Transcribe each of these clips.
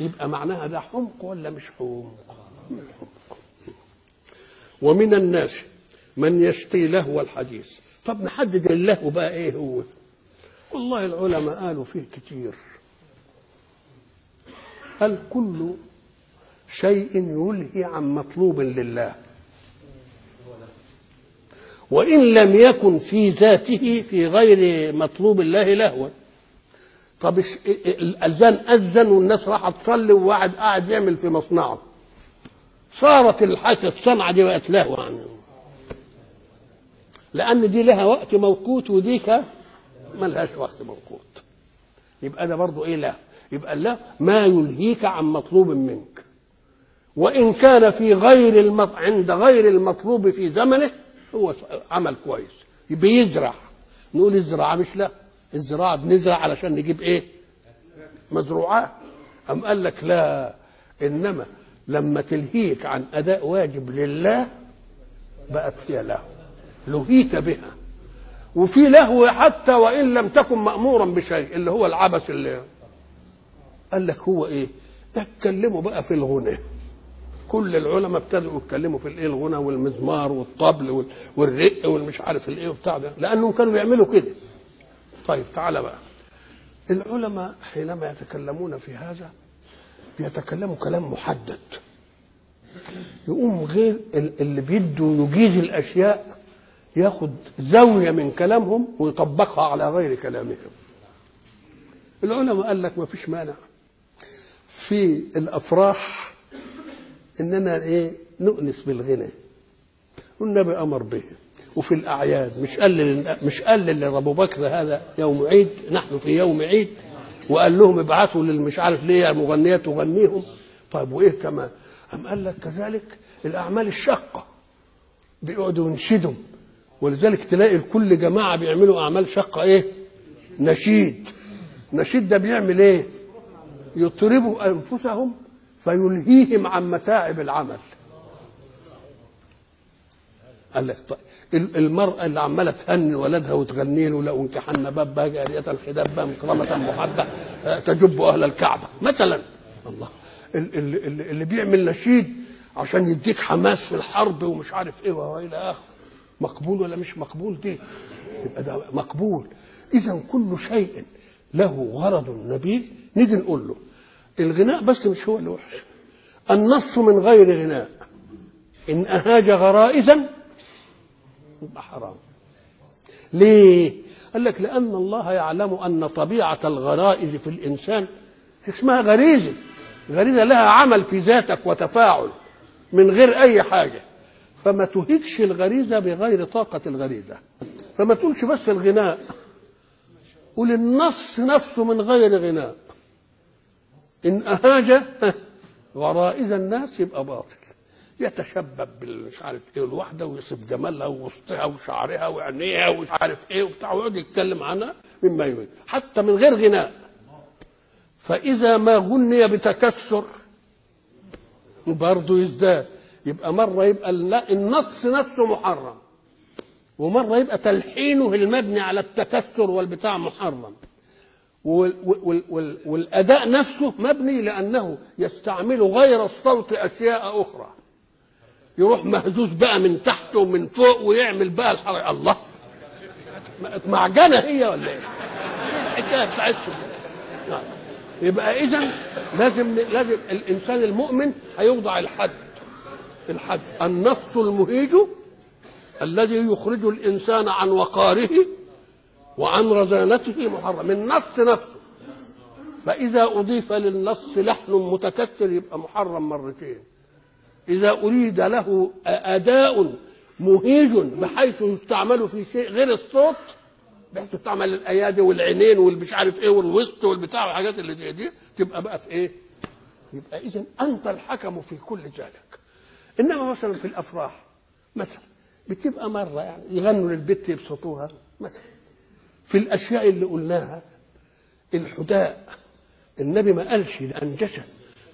يبقى معناها ده حمق ولا مش حمق؟ حمق ومن الناس من يشقي لهو الحديث. طب نحدد اللهو بقى إيه هو؟ والله العلماء قالوا فيه كتير. قال كل شيء يلهي عن مطلوب لله. وإن لم يكن في ذاته في غير مطلوب الله لهوا. طب الأذان أذن والناس راحت تصلي وواحد قاعد يعمل في مصنعه. صارت الحاجة الصنعة دي بقت لهو عنه لأن دي لها وقت موقوت وديك ملهاش وقت موقوت. يبقى ده برضه إيه لا؟ يبقى لا ما يلهيك عن مطلوب منك. وإن كان في غير المط... عند غير المطلوب في زمنه هو عمل كويس. بيزرع. نقول الزراعة مش لا. الزراعة بنزرع علشان نجيب إيه؟ مزروعات أم قال لك لا إنما لما تلهيك عن أداء واجب لله بقت فيها لهو لهيت بها. وفي لهو حتى وإن لم تكن مأمورا بشيء اللي هو العبث اللي قال لك هو إيه؟ اتكلموا بقى في الغنى. كل العلماء ابتدوا يتكلموا في الإيه؟ الغنى والمزمار والطبل والرق والمش عارف الإيه وبتاع ده. لأنهم كانوا بيعملوا كده. طيب تعالى بقى. العلماء حينما يتكلمون في هذا بيتكلموا كلام محدد. يقوم غير اللي بيده يجيز الأشياء ياخد زاوية من كلامهم ويطبقها على غير كلامهم. العلماء قال لك ما فيش مانع. في الأفراح إننا إيه نؤنس بالغنى. والنبي أمر به. وفي الأعياد. مش قال مش قال لأبو بكر هذا يوم عيد نحن في يوم عيد. وقال لهم ابعثوا للمش عارف ليه مغنيات تغنيهم. طيب وإيه كمان؟ أم قال لك كذلك الأعمال الشاقة. بيقعدوا ينشدوا ولذلك تلاقي كل جماعة بيعملوا أعمال شاقة. إيه؟ نشيد. نشيد ده بيعمل إيه؟ يطربوا أنفسهم فيلهيهم عن متاعب العمل. قال لك طيب المرأة اللي عمالة تهني ولدها وتغني له لو أنكحن بابها جارية خدابة مكرمة محبة تجب أهل الكعبة. مثلا الله اللي, اللي بيعمل نشيد عشان يديك حماس في الحرب ومش عارف إيه والى اخره مقبول ولا مش مقبول؟ دي يبقى ده مقبول. إذا كل شيء له غرض نبيل نيجي نقول له الغناء بس مش هو اللي وحش النص من غير غناء إن أهاج غرائزا يبقى حرام. ليه؟ قال لك لأن الله يعلم أن طبيعة الغرائز في الإنسان اسمها غريزة. غريزة لها عمل في ذاتك وتفاعل من غير أي حاجة. فما تهيكش الغريزة بغير طاقة الغريزة. فما تقولش بس الغناء. قول النص نفسه من غير غناء. إن أهاج غرائز الناس يبقى باطل. يتشبب بالمش عارف إيه الواحده ويصف جمالها ووسطها وشعرها وعينيها ومش عارف إيه وبتاع ويقعد يتكلم عنها مما يريد حتى من غير غناء. فإذا ما غني بتكسر برضه يزداد يبقى مرة يبقى النص نفسه محرم ومرة يبقى تلحينه المبني على التكسر والبتاع محرم. والأداء نفسه مبني لأنه يستعمل غير الصوت أشياء أخرى. يروح مهزوز بقى من تحت ومن فوق ويعمل بقى الحركه الله. معجنة هي ولا إيه؟ الحكاية بتاعتكم. يبقى اذا لازم لازم الإنسان المؤمن هيوضع الحد. الحد. النص المهيج الذي يخرج الإنسان عن وقاره وعن رزانته محرم. النص نفسه. فإذا أضيف للنص لحن متكسر يبقى محرم مرتين. إذا أريد له أداء مهيج بحيث يستعمل في شيء غير الصوت بحيث تستعمل الأيادي والعينين والمش عارف إيه والوسط والبتاع والحاجات اللي دي, دي تبقى بقت إيه؟ يبقى إذا أنت الحكم في كل ذلك إنما مثلا في الأفراح مثلا بتبقى مرة يعني يغنوا للبت يبسطوها مثلا في الأشياء اللي قلناها الحداء النبي ما قالش الانجشه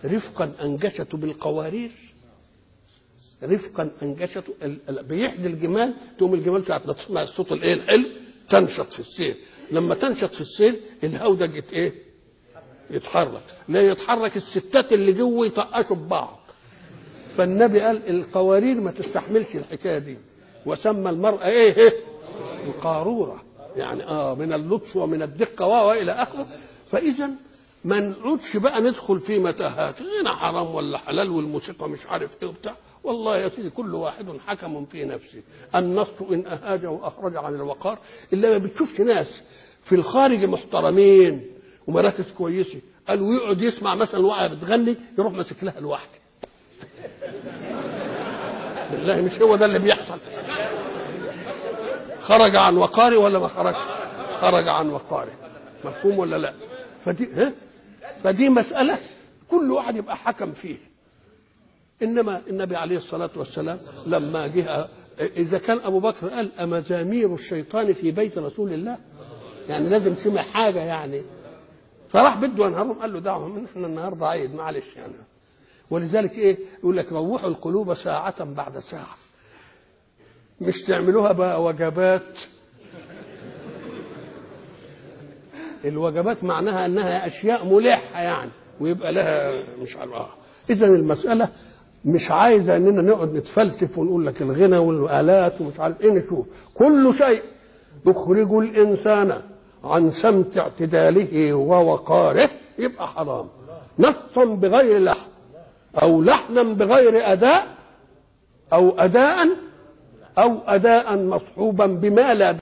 رفقا انجشته بالقوارير رفقا انجشته بيحدي الجمال تقوم الجمال ساعة ما تسمع الصوت الإيه؟ الحلو تنشط في السير. لما تنشط في السير الهودجه إيه؟ يتحرك. لا يتحرك الستات اللي جوه يطقشوا ببعض فالنبي قال القوارير ما تستحملش الحكاية دي. وسمى المرأة إيه, إيه؟ القارورة. يعني آه من اللطف ومن الدقة وإلى آخره. فاذا ما نقعدش بقى ندخل في متاهات هنا حرام ولا حلال والموسيقى مش عارف إيه وبتاع. والله يا سيدي كل واحد حكم في نفسه. النص إن اهاج وأخرج عن الوقار. إلا ما بتشوفش ناس في الخارج محترمين ومراكز كويسة. قالوا يقعد يسمع مثلا واحدة بتغني يروح ماسك لها لوحده بالله مش هو ده اللي بيحصل. خرج عن وقاري ولا ما خرج خرج عن وقاري مفهوم ولا لا؟ فدي ها؟ فدي مسألة كل واحد يبقى حكم فيه إنما النبي عليه الصلاة والسلام لما جه إذا كان أبو بكر قال أمزامير الشيطان في بيت رسول الله؟ يعني لازم سمع حاجة يعني. فراح بده ينهارهم قال له دعهم إحنا النهارده عيد معلش يعني. ولذلك إيه؟ يقول لك روحوا القلوب ساعة بعد ساعة. مش تعملوها بقى وجبات الوجبات معناها أنها أشياء ملحة يعني ويبقى لها مش عارف. اذا المسألة مش عايزة إننا نقعد نتفلسف ونقول لك الغنى والآلات ومش عارف إيه نشوف. كل شيء يخرج الإنسان عن سمت اعتداله ووقاره يبقى حرام. نصا بغير لحن أو لحنا بغير أداء أو اداء أو اداء مصحوبا بما لا